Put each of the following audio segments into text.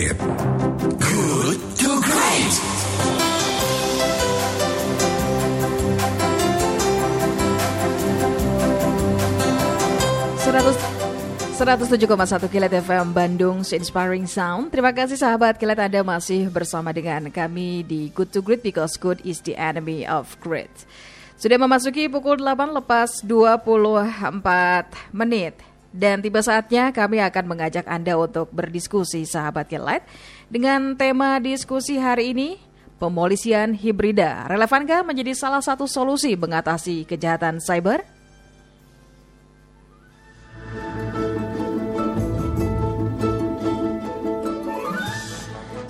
Great. Good to Great. Seratus 107,1 Kilat FM Bandung Inspiring Sound. Terima kasih sahabat Kilat Anda masih bersama dengan kami di Good to Great because good is the enemy of great. Sudah memasuki pukul 8 lepas 24 menit. Dan tiba saatnya kami akan mengajak Anda untuk berdiskusi sahabat Kilat dengan tema diskusi hari ini pemolisian hibrida. Relevankah menjadi salah satu solusi mengatasi kejahatan cyber?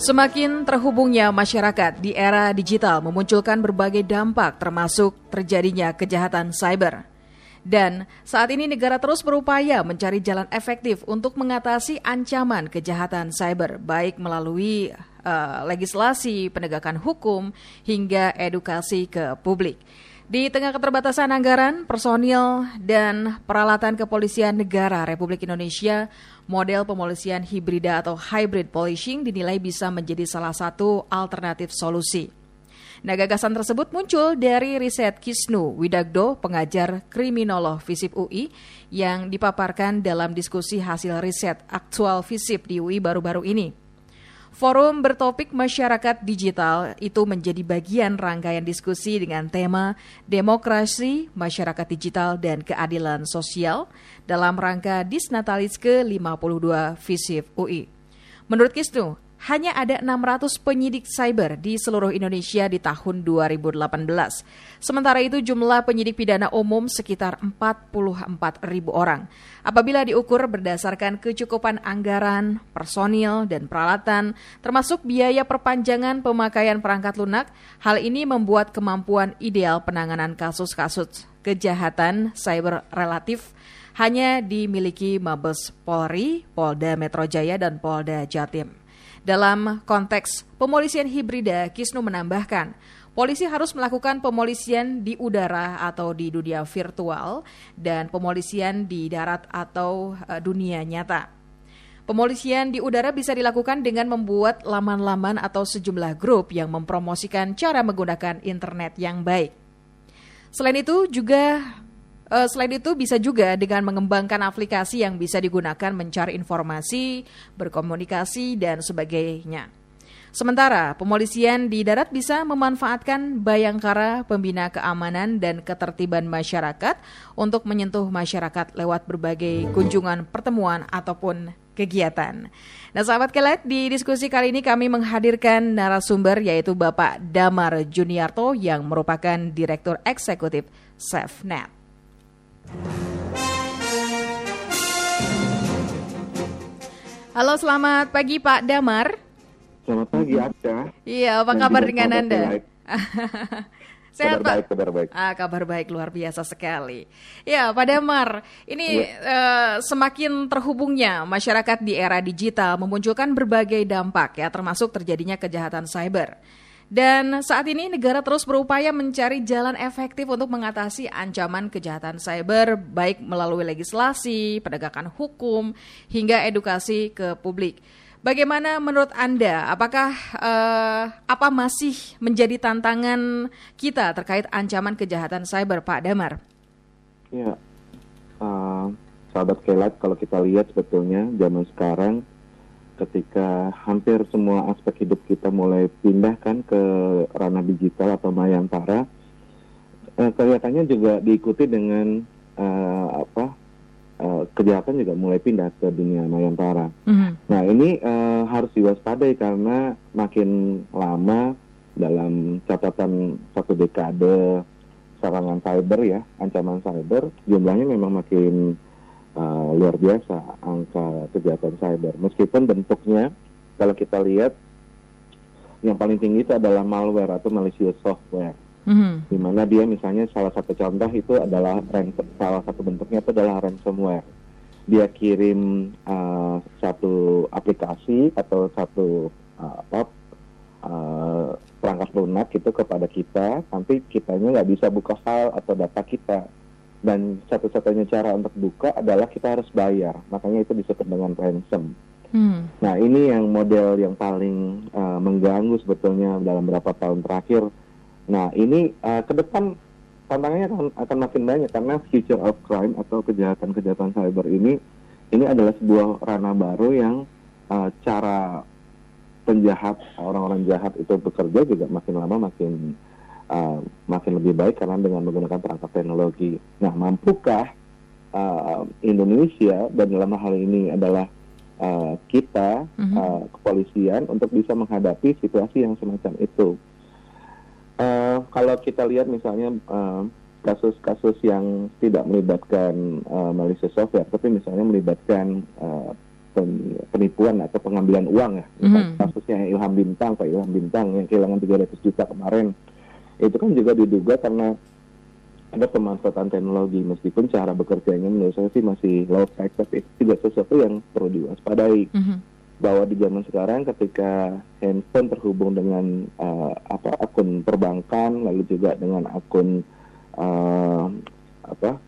Semakin terhubungnya masyarakat di era digital memunculkan berbagai dampak termasuk terjadinya kejahatan cyber. Dan saat ini negara terus berupaya mencari jalan efektif untuk mengatasi ancaman kejahatan cyber baik melalui uh, legislasi, penegakan hukum hingga edukasi ke publik. Di tengah keterbatasan anggaran, personil, dan peralatan kepolisian negara Republik Indonesia, model pemolisian hibrida atau hybrid policing dinilai bisa menjadi salah satu alternatif solusi. Nah, gagasan tersebut muncul dari riset Kisnu Widagdo, pengajar kriminolog FISIP UI, yang dipaparkan dalam diskusi hasil riset aktual FISIP di UI baru-baru ini. Forum bertopik masyarakat digital itu menjadi bagian rangkaian diskusi dengan tema demokrasi, masyarakat digital, dan keadilan sosial dalam rangka Disnatalis ke-52 FISIP UI. Menurut Kisnu, hanya ada 600 penyidik cyber di seluruh Indonesia di tahun 2018. Sementara itu jumlah penyidik pidana umum sekitar 44 ribu orang. Apabila diukur berdasarkan kecukupan anggaran, personil, dan peralatan, termasuk biaya perpanjangan pemakaian perangkat lunak, hal ini membuat kemampuan ideal penanganan kasus-kasus kejahatan cyber relatif hanya dimiliki Mabes Polri, Polda Metro Jaya, dan Polda Jatim. Dalam konteks pemolisian hibrida, Kisnu menambahkan, polisi harus melakukan pemolisian di udara atau di dunia virtual dan pemolisian di darat atau uh, dunia nyata. Pemolisian di udara bisa dilakukan dengan membuat laman-laman atau sejumlah grup yang mempromosikan cara menggunakan internet yang baik. Selain itu juga Uh, selain itu bisa juga dengan mengembangkan aplikasi yang bisa digunakan mencari informasi, berkomunikasi dan sebagainya. Sementara pemolisian di darat bisa memanfaatkan bayangkara pembina keamanan dan ketertiban masyarakat untuk menyentuh masyarakat lewat berbagai kunjungan pertemuan ataupun kegiatan. Nah sahabat kelet, di diskusi kali ini kami menghadirkan narasumber yaitu Bapak Damar Juniarto yang merupakan Direktur Eksekutif SafeNet. Halo, selamat pagi Pak Damar. Selamat pagi Ada. Iya, apa kabar dengan Anda? Sehat kabar Pak? baik, kabar baik. Ah, kabar baik luar biasa sekali. Ya, Pak Damar, ini ya. uh, semakin terhubungnya masyarakat di era digital memunculkan berbagai dampak ya, termasuk terjadinya kejahatan cyber. Dan saat ini negara terus berupaya mencari jalan efektif untuk mengatasi ancaman kejahatan cyber baik melalui legislasi, penegakan hukum, hingga edukasi ke publik. Bagaimana menurut Anda? Apakah uh, apa masih menjadi tantangan kita terkait ancaman kejahatan cyber, Pak Damar? Ya, uh, sahabat kelat, kalau kita lihat sebetulnya zaman sekarang ketika hampir semua aspek hidup kita mulai pindah kan ke ranah digital atau mayantara eh, kelihatannya juga diikuti dengan eh, apa eh, kejahatan juga mulai pindah ke dunia mayantara. Mm-hmm. Nah ini eh, harus diwaspadai karena makin lama dalam catatan satu dekade serangan cyber ya ancaman cyber jumlahnya memang makin uh, luar biasa angka kejahatan cyber. Meskipun bentuknya kalau kita lihat yang paling tinggi itu adalah malware atau malicious software. Mm-hmm. Di mana dia misalnya salah satu contoh itu adalah ransom, salah satu bentuknya itu adalah ransomware. Dia kirim uh, satu aplikasi atau satu uh, apa uh, perangkat lunak itu kepada kita, tapi kitanya nggak bisa buka file atau data kita dan satu-satunya cara untuk buka adalah kita harus bayar makanya itu disebut dengan ransom Hmm. Nah ini yang model yang paling uh, mengganggu sebetulnya dalam beberapa tahun terakhir. Nah ini uh, ke depan tantangannya akan, akan makin banyak karena future of crime atau kejahatan-kejahatan cyber ini ini adalah sebuah ranah baru yang uh, cara penjahat orang-orang jahat itu bekerja juga makin lama makin uh, makin lebih baik karena dengan menggunakan perangkat teknologi. Nah, mampukah uh, Indonesia dan dalam hal ini adalah uh, kita mm-hmm. uh, kepolisian untuk bisa menghadapi situasi yang semacam itu? Uh, kalau kita lihat misalnya uh, kasus-kasus yang tidak melibatkan uh, Malaysia software, tapi misalnya melibatkan uh, penipuan atau pengambilan uang ya. Mm-hmm. Kasusnya Ilham Bintang, Pak Ilham Bintang yang kehilangan 300 juta kemarin, itu kan juga diduga karena ada pemanfaatan teknologi meskipun cara bekerjanya menurut saya sih masih low tech tapi itu juga sesuatu yang perlu diwaspadai. Mm-hmm bahwa di zaman sekarang ketika handphone terhubung dengan uh, apa akun perbankan lalu juga dengan akun uh, apa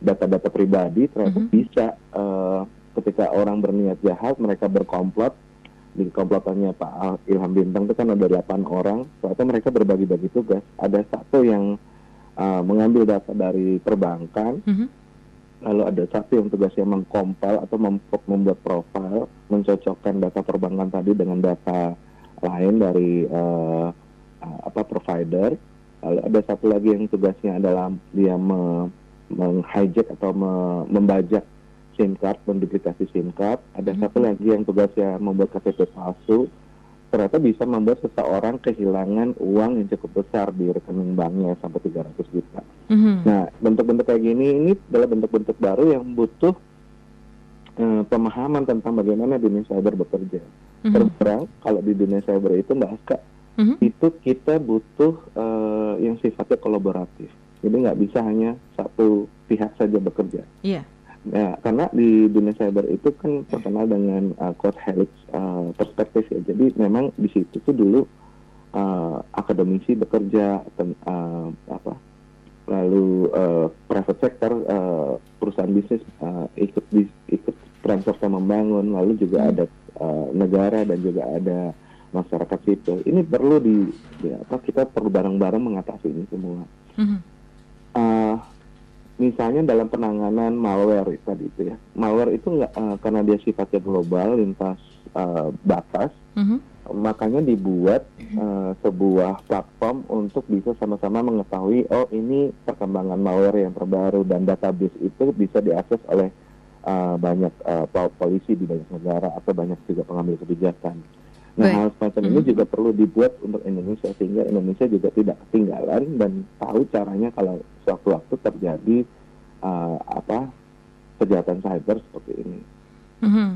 data-data pribadi ternyata mm -hmm. bisa uh, ketika orang berniat jahat mereka berkomplot di komplotannya Pak Ilham Bintang itu kan ada 8 orang. Ternyata mereka berbagi-bagi tugas. Ada satu yang uh, mengambil data dari perbankan. Mm -hmm lalu ada satu yang tugasnya mengkompil atau membuat profil, mencocokkan data perbankan tadi dengan data lain dari uh, apa provider. Lalu ada satu lagi yang tugasnya adalah dia me, menghijack atau me, membajak SIM card, menduplikasi SIM card. Ada hmm. satu lagi yang tugasnya membuat KTP palsu ternyata bisa membuat seseorang kehilangan uang yang cukup besar di rekening banknya sampai 300 juta. Mm-hmm. Nah, bentuk-bentuk kayak gini ini adalah bentuk-bentuk baru yang butuh uh, pemahaman tentang bagaimana dunia cyber bekerja. Mm-hmm. Terus terang, kalau di dunia cyber itu Mbak Aska, mm-hmm. itu kita butuh uh, yang sifatnya kolaboratif. Jadi nggak bisa hanya satu pihak saja bekerja. Iya. Yeah. Ya, karena di dunia cyber itu kan terkenal dengan uh, code helix uh, perspektif ya. Jadi memang di situ tuh dulu uh, akademisi bekerja uh, apa lalu uh, private sector uh, perusahaan bisnis uh, ikut bis, ikut peran serta membangun lalu juga hmm. ada uh, negara dan juga ada masyarakat sipil ini perlu di ya, apa kita perlu bareng-bareng mengatasi ini semua hmm. uh, misalnya dalam penanganan malware tadi itu ya. Malware itu nggak uh, karena dia sifatnya global lintas uh, batas mm-hmm. makanya dibuat uh, sebuah platform untuk bisa sama-sama mengetahui oh ini perkembangan malware yang terbaru dan database itu bisa diakses oleh uh, banyak uh, polisi di banyak negara atau banyak juga pengambil kebijakan Nah, Baik. hal semacam mm -hmm. ini juga perlu dibuat untuk Indonesia sehingga Indonesia juga tidak ketinggalan dan tahu caranya kalau sewaktu-waktu terjadi uh, apa kejahatan cyber seperti ini. Mm -hmm.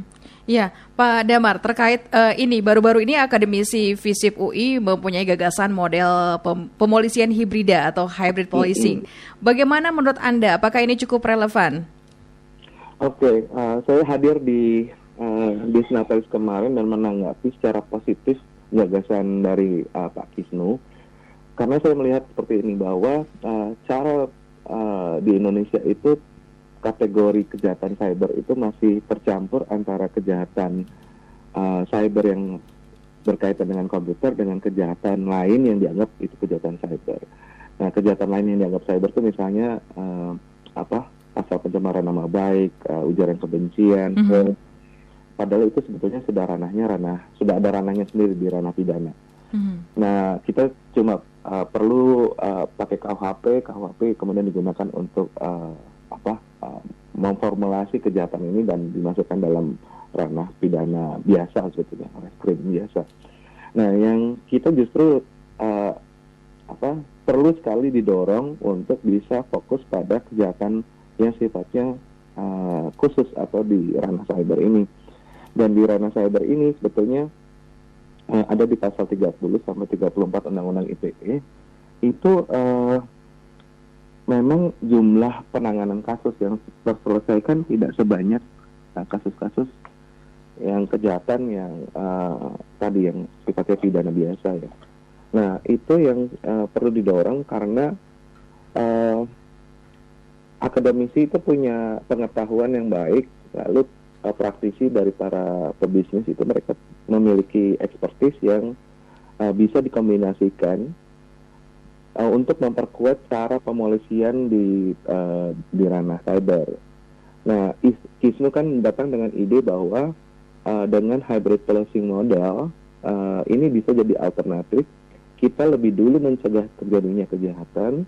Ya, Pak Damar, terkait uh, ini baru-baru ini akademisi FISIP UI mempunyai gagasan model pem pemolisian hibrida atau hybrid policing. Mm -hmm. Bagaimana menurut Anda? Apakah ini cukup relevan? Oke, okay, uh, saya hadir di uh, di Natalis kemarin dan menanggapi secara positif gagasan dari uh, Pak Kisnu karena saya melihat seperti ini bahwa uh, cara uh, di Indonesia itu kategori kejahatan cyber itu masih tercampur antara kejahatan uh, cyber yang berkaitan dengan komputer dengan kejahatan lain yang dianggap itu kejahatan cyber. Nah, kejahatan lain yang dianggap cyber itu misalnya uh, apa? asal pencemaran nama baik, uh, ujaran kebencian, mm -hmm padahal itu sebetulnya sudah ranahnya ranah sudah ada ranahnya sendiri di ranah pidana. Hmm. Nah kita cuma uh, perlu uh, pakai KUHP, KUHP kemudian digunakan untuk uh, apa uh, memformulasi kejahatan ini dan dimasukkan dalam ranah pidana biasa sebetulnya, reskrim biasa. Nah yang kita justru uh, apa perlu sekali didorong untuk bisa fokus pada kejahatan yang sifatnya uh, khusus atau di ranah cyber ini dan di ranah cyber ini sebetulnya uh, ada di pasal 30 sampai 34 Undang-Undang ITE itu uh, memang jumlah penanganan kasus yang terselesaikan tidak sebanyak eh, kasus-kasus yang kejahatan yang uh, tadi yang sifatnya pidana biasa ya. Nah itu yang uh, perlu didorong karena uh, akademisi itu punya pengetahuan yang baik lalu uh, praktisi dari para pebisnis itu mereka memiliki expertise yang uh, bisa dikombinasikan uh, untuk memperkuat cara pemolisian di uh, di ranah cyber. Nah, Kisnu kan datang dengan ide bahwa uh, dengan hybrid policing model uh, ini bisa jadi alternatif. Kita lebih dulu mencegah terjadinya kejahatan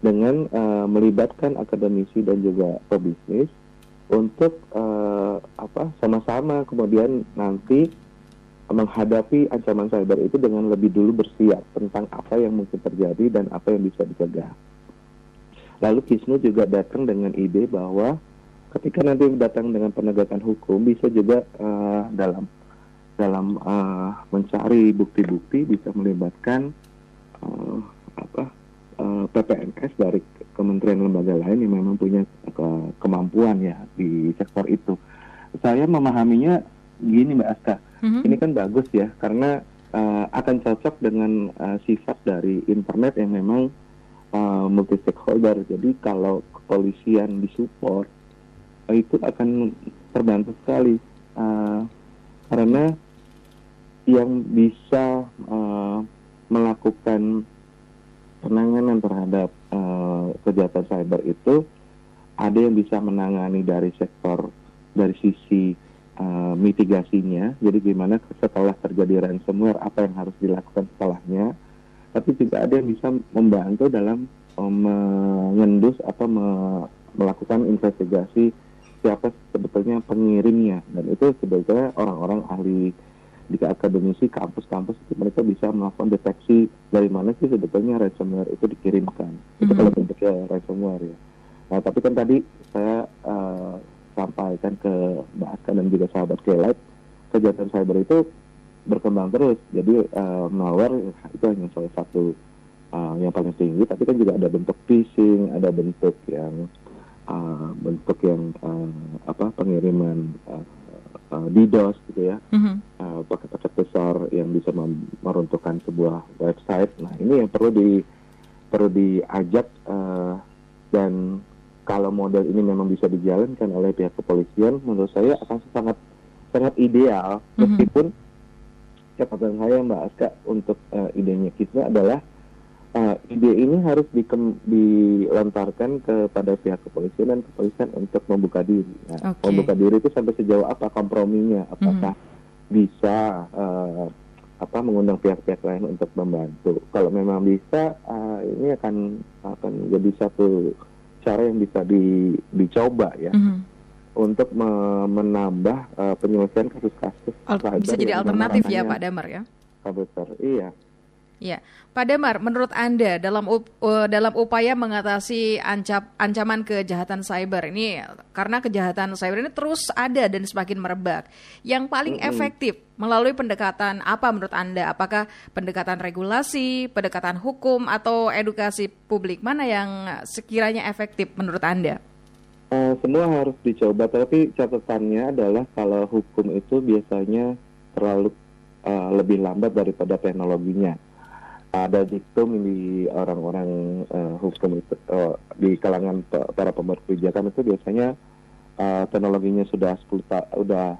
dengan uh, melibatkan akademisi dan juga pebisnis untuk uh, sama-sama kemudian nanti menghadapi ancaman cyber itu dengan lebih dulu bersiap tentang apa yang mungkin terjadi dan apa yang bisa dicegah. Lalu Kisnu juga datang dengan ide bahwa ketika nanti datang dengan penegakan hukum bisa juga uh, dalam dalam uh, mencari bukti-bukti bisa melibatkan uh, apa uh, PPNS dari kementerian lembaga lain yang memang punya ke kemampuan ya di sektor itu. Saya memahaminya gini Mbak Aska, mm-hmm. ini kan bagus ya karena uh, akan cocok dengan uh, sifat dari internet yang memang uh, multi stakeholder. Jadi kalau kepolisian disupport itu akan terbantu sekali uh, karena yang bisa uh, melakukan penanganan terhadap uh, kejahatan cyber itu ada yang bisa menangani dari sektor dari sisi uh, mitigasinya jadi gimana setelah terjadi ransomware apa yang harus dilakukan setelahnya. Tapi juga ada yang bisa membantu dalam um, mengendus atau me melakukan investigasi siapa sebetulnya pengirimnya. Dan itu sebetulnya orang-orang ahli di akademisi kampus-kampus itu mereka bisa melakukan deteksi dari mana sih sebetulnya ransomware itu dikirimkan. Mm-hmm. itu kalau bentuknya ransomware ya. Nah tapi kan tadi saya uh, sampaikan ke Mbak Aska dan juga sahabat Kelight kejahatan cyber itu berkembang terus jadi uh, malware itu hanya salah satu uh, yang paling tinggi tapi kan juga ada bentuk phishing ada bentuk yang uh, bentuk yang uh, apa pengiriman uh, uh, DDoS gitu ya, mm-hmm. uh, paket-paket besar yang bisa meruntuhkan sebuah website. Nah ini yang perlu di perlu diajak uh, dan kalau model ini memang bisa dijalankan oleh pihak kepolisian, menurut saya akan sangat sangat ideal. Mm-hmm. Meskipun catatan saya Mbak Aska untuk uh, idenya kita adalah uh, ide ini harus dikem, dilontarkan kepada pihak kepolisian dan kepolisian untuk membuka diri. Nah, okay. Membuka diri itu sampai sejauh apa komprominya? Apakah mm. bisa uh, apa mengundang pihak-pihak lain untuk membantu? Kalau memang bisa, uh, ini akan akan jadi satu cara yang bisa di, dicoba ya. Mm. Untuk me menambah uh, penyelesaian kasus-kasus. Bisa jadi alternatif ya Pak Damar ya? Besar, iya. Ya, Pak Demar, menurut Anda dalam up, uh, dalam upaya mengatasi ancap, ancaman kejahatan cyber ini, karena kejahatan cyber ini terus ada dan semakin merebak, yang paling mm -hmm. efektif melalui pendekatan apa menurut Anda? Apakah pendekatan regulasi, pendekatan hukum, atau edukasi publik? Mana yang sekiranya efektif menurut Anda? Uh, semua harus dicoba, tapi catatannya adalah kalau hukum itu biasanya terlalu uh, lebih lambat daripada teknologinya ada diktum di orang-orang uh, hukum itu uh, di kalangan para pembuat kebijakan itu biasanya uh, teknologinya sudah 10 ta udah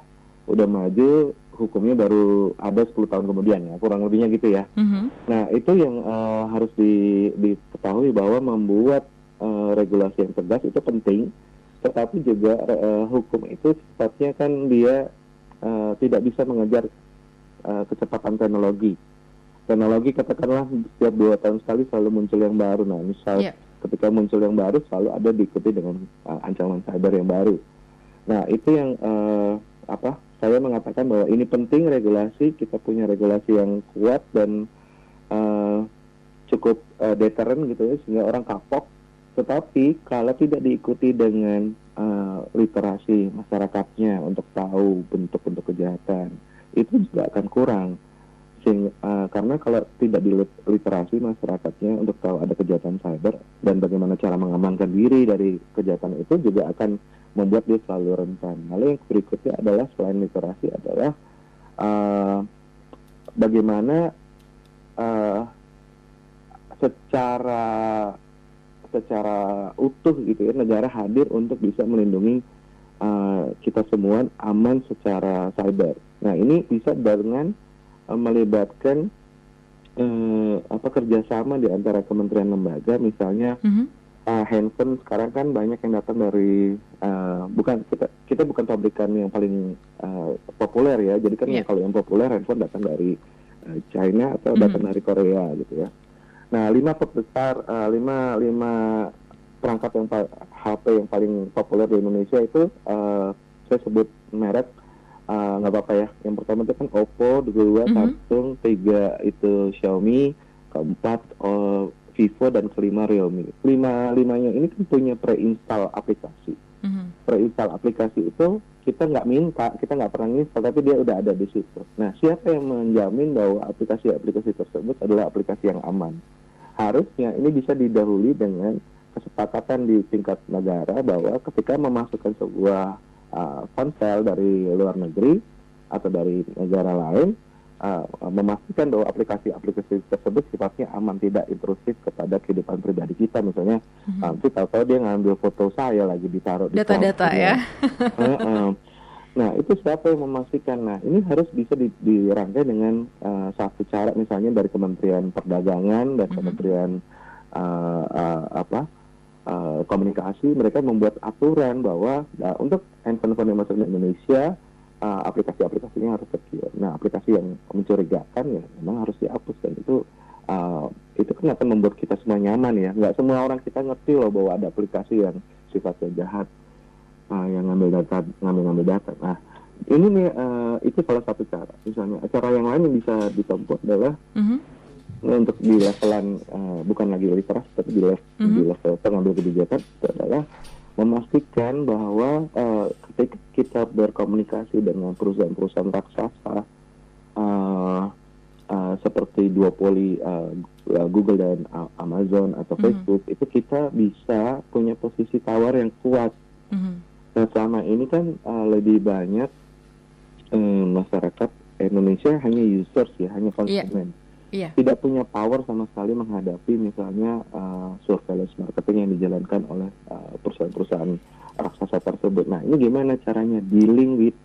udah maju hukumnya baru ada 10 tahun kemudian ya kurang lebihnya gitu ya. Mm -hmm. Nah itu yang uh, harus di, diketahui bahwa membuat uh, regulasi yang tegas itu penting, tetapi juga uh, hukum itu sifatnya kan dia uh, tidak bisa mengejar uh, kecepatan teknologi teknologi katakanlah setiap dua tahun sekali selalu muncul yang baru. Nah, misal yeah. ketika muncul yang baru selalu ada diikuti dengan uh, ancaman cyber yang baru. Nah, itu yang uh, apa? Saya mengatakan bahwa ini penting regulasi, kita punya regulasi yang kuat dan uh, cukup uh, deteren gitu ya sehingga orang kapok. Tetapi kalau tidak diikuti dengan uh, literasi masyarakatnya untuk tahu bentuk-bentuk kejahatan, itu juga akan kurang sehingga, uh, karena kalau tidak diliterasi masyarakatnya untuk tahu ada kejahatan cyber dan bagaimana cara mengamankan diri dari kejahatan itu juga akan membuat dia selalu rentan. Lalu yang berikutnya adalah selain literasi adalah uh, bagaimana uh, secara secara utuh gitu ya negara hadir untuk bisa melindungi uh, kita semua aman secara cyber. Nah ini bisa dengan uh, melibatkan uh, apa kerjasama di antara kementerian lembaga, misalnya Mhm. uh, handphone sekarang kan banyak yang datang dari uh, bukan kita kita bukan pabrikan yang paling uh, populer ya. Jadi kan yang kalau yang populer handphone datang dari uh, China atau Mhm. datang dari Korea gitu ya. Nah lima besar uh, lima lima perangkat yang HP yang paling populer di Indonesia itu uh, saya sebut merek uh, nggak apa-apa ya. Yang pertama itu kan Oppo, kedua Mhm. Samsung, tiga itu Xiaomi, keempat uh, Vivo dan kelima Realme. Lima limanya ini kan punya pre-install aplikasi. Mhm. Pre-install aplikasi itu kita nggak minta, kita nggak pernah install, tapi dia udah ada di situ. Nah, siapa yang menjamin bahwa aplikasi-aplikasi tersebut adalah aplikasi yang aman? Harusnya ini bisa didahului dengan kesepakatan di tingkat negara bahwa ketika memasukkan sebuah uh, ponsel dari luar negeri atau dari negara lain, uh, memastikan bahwa aplikasi-aplikasi tersebut sifatnya aman, tidak intrusif kepada kehidupan pribadi kita. Misalnya, Mhm. nanti tahu-tahu dia ngambil foto saya lagi ditaruh di Data-data cloud, ya. Nah, itu siapa yang memastikan? Nah, ini harus bisa di- dirangkai dengan uh, satu cara, misalnya dari Kementerian Perdagangan dan Mhm. Kementerian uh, uh, apa uh, Komunikasi, mereka membuat aturan bahwa uh, untuk handphone yang masuk ke Indonesia, uh, aplikasi-aplikasinya harus secure. Nah, aplikasi yang mencurigakan ya memang harus dihapus dan itu uh, itu kan akan membuat kita semua nyaman ya. Nggak semua orang kita ngerti loh bahwa ada aplikasi yang sifatnya jahat uh, yang ngambil data ngambil-ngambil data. Nah, ini nih uh, itu salah satu cara. Misalnya cara yang lain yang bisa ditempuh adalah Mhm. Untuk di levelan uh, bukan lagi literasi tapi di level, Mhm. di level pengambil kebijakan itu adalah memastikan bahwa uh, ketika kita berkomunikasi dengan perusahaan-perusahaan raksasa uh, uh, seperti duopoli uh, Google dan uh, Amazon atau Mhm. Facebook itu kita bisa punya posisi tawar yang kuat Mhm. Nah selama ini kan uh, lebih banyak eh, masyarakat Indonesia hanya users ya, hanya konsumen. Iya. Tidak punya power sama sekali menghadapi misalnya uh, surveillance marketing yang dijalankan oleh uh, perusahaan-perusahaan raksasa tersebut. Nah ini gimana caranya dealing with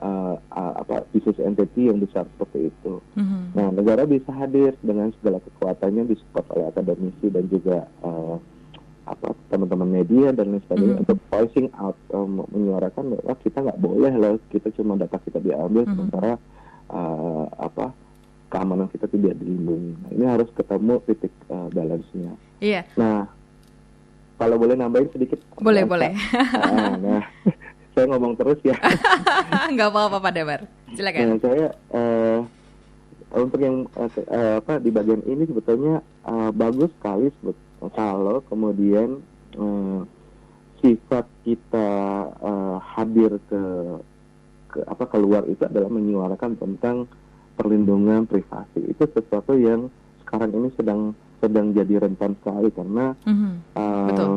uh, uh, apa business entity yang besar seperti itu. Mhm. Nah, negara bisa hadir dengan segala kekuatannya disupport oleh akademisi dan juga eh, apa teman-teman media dan lain sebagainya Mhm. untuk voicing out eh, menyuarakan bahwa kita nggak boleh loh kita cuma data kita diambil Mhm. sementara eh, apa keamanan kita tidak dilindungi. Nah, ini harus ketemu titik eh, balance-nya. Iya. Nah, kalau boleh nambahin sedikit. Boleh, Nah, boleh. Nah, nah, saya ngomong terus ya. Nggak apa-apa Pak Damar. Silakan. Nah, saya eh, untuk yang ke- eh, apa di bagian ini sebetulnya eh, bagus sekali sebet- kalau kemudian eh, sifat kita eh, hadir ke ke apa keluar itu adalah menyuarakan tentang perlindungan privasi. Itu sesuatu yang sekarang ini sedang sedang jadi rentan sekali karena Mhm. eh, Betul.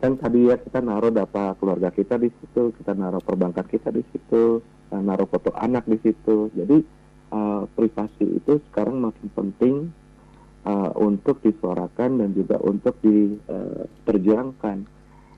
kan tadi ya kita naruh data keluarga kita di situ, kita naruh perbankan kita di situ, eh, naruh foto anak di situ. Jadi eh, privasi itu sekarang makin penting eh, untuk disuarakan dan juga untuk diperjuangkan.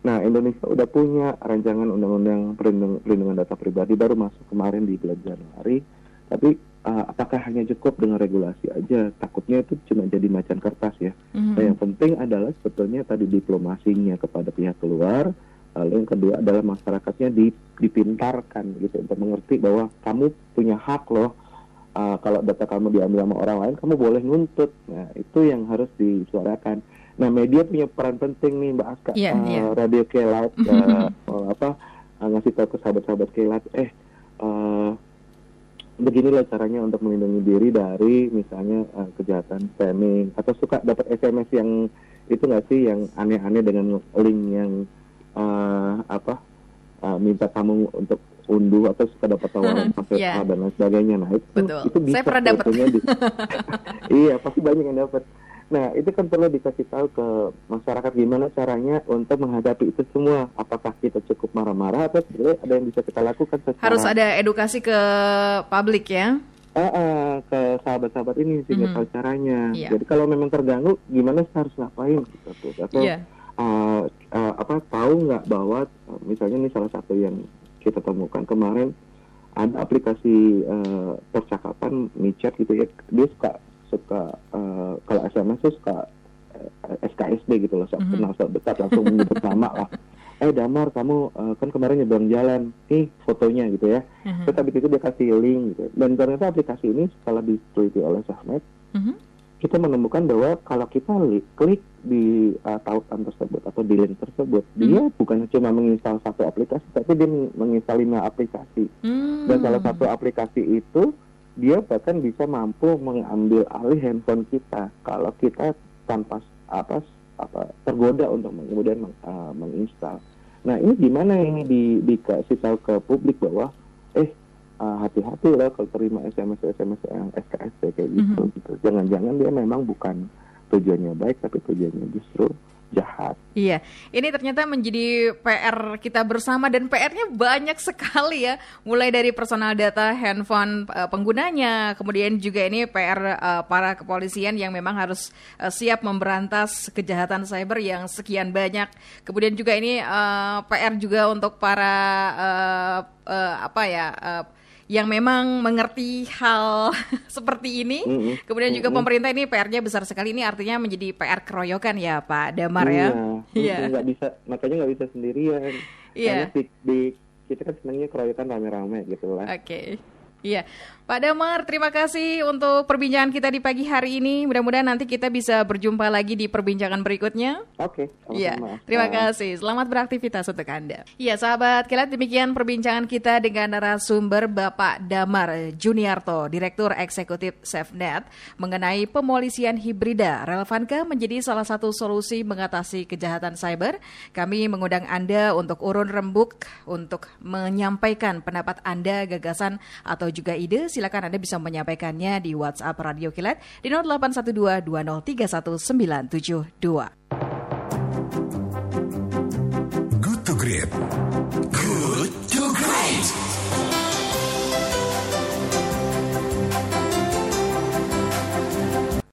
Nah, Indonesia udah punya rancangan undang-undang perlindung- perlindungan data pribadi baru masuk kemarin di bulan Januari. Tapi eh, apakah hanya cukup dengan regulasi aja? Takutnya itu cuma jadi macan kertas ya. Mhm. Nah, yang penting adalah sebetulnya tadi diplomasinya kepada pihak luar. Lalu yang kedua adalah masyarakatnya di- dipintarkan gitu untuk mengerti bahwa kamu punya hak loh. Uh, kalau data kamu diambil sama orang lain, kamu boleh nuntut. Nah, itu yang harus disuarakan. Nah, media punya peran penting nih, Mbak Aska. Iya, Uh, iya. Radio Kelat, uh, uh, apa uh, ngasih tahu ke sahabat-sahabat Kelat, eh uh, beginilah caranya untuk melindungi diri dari misalnya uh, kejahatan spamming atau suka dapat SMS yang itu nggak sih yang aneh-aneh dengan link yang uh, apa uh, minta kamu untuk unduh atau suka dapat tawaran paket. A dan lain sebagainya. Nah itu Betul. itu bisa Saya pernah dapat. iya pasti banyak yang dapat. Nah itu kan perlu dikasih tahu ke masyarakat gimana caranya untuk menghadapi itu semua. Apakah kita cukup marah-marah atau sebenarnya ada yang bisa kita lakukan secara Harus ada edukasi ke publik ya. Ah, ah, ke sahabat-sahabat ini sehingga Mhm. tahu caranya. Iya. Jadi kalau memang terganggu, gimana sih harus ngapain gitu tuh? Atau Iya. ah, uh, apa tahu nggak bahwa uh, misalnya ini salah satu yang kita temukan kemarin ada aplikasi uh, percakapan micet gitu ya dia suka suka uh, kalau SMS tuh suka uh, SKSD gitu loh, mm -hmm. kenal dekat langsung menyebut nama lah. Eh Damar, kamu uh, kan kemarin nyebrang jalan, nih fotonya gitu ya. Mm -hmm. Terus habis itu dia kasih link gitu. Dan ternyata aplikasi ini setelah diteliti oleh Sahmed, mm -hmm. kita menemukan bahwa kalau kita klik di uh, tautan tersebut atau di link tersebut, mm -hmm. dia bukan cuma menginstal satu aplikasi, tapi dia menginstal lima aplikasi. Mm -hmm. Dan salah satu aplikasi itu dia bahkan bisa mampu mengambil alih handphone kita kalau kita tanpa apa apa tergoda untuk kemudian uh, menginstal. Nah ini gimana ini di, dikasih tahu ke publik bahwa eh uh, hati-hati lah kalau terima SMS SMS yang SKS kayak gitu. Mm -hmm. gitu. Jangan-jangan dia memang bukan tujuannya baik tapi tujuannya justru jahat. Iya, ini ternyata menjadi PR kita bersama dan PR-nya banyak sekali ya. Mulai dari personal data handphone uh, penggunanya, kemudian juga ini PR eh, para kepolisian yang memang harus uh, siap memberantas kejahatan cyber yang sekian banyak. Kemudian juga ini PR juga untuk para apa ya yang memang mengerti hal seperti ini. Mm -hmm. Kemudian juga mm -hmm. pemerintah ini PR-nya besar sekali. Ini artinya menjadi PR keroyokan ya Pak Damar ya. Iya. Yeah. Nggak bisa, makanya nggak bisa sendirian. Iya. Di, di, kita kan senangnya keroyokan rame-rame gitu lah. Oke. Okay. Iya, Pak Damar, terima kasih untuk perbincangan kita di pagi hari ini. Mudah-mudahan nanti kita bisa berjumpa lagi di perbincangan berikutnya. Oke. Okay, iya, terima kasih. Selamat beraktivitas untuk Anda. Iya, sahabat, kalian demikian perbincangan kita dengan narasumber Bapak Damar Juniarto, Direktur Eksekutif SafeNet, mengenai pemolisian hibrida. Relevankah menjadi salah satu solusi mengatasi kejahatan cyber? Kami mengundang Anda untuk urun rembuk, untuk menyampaikan pendapat Anda, gagasan, atau juga ide, silakan Anda bisa menyampaikannya di WhatsApp Radio Kilat di 0812 2031972. Good to Great. Good to Great.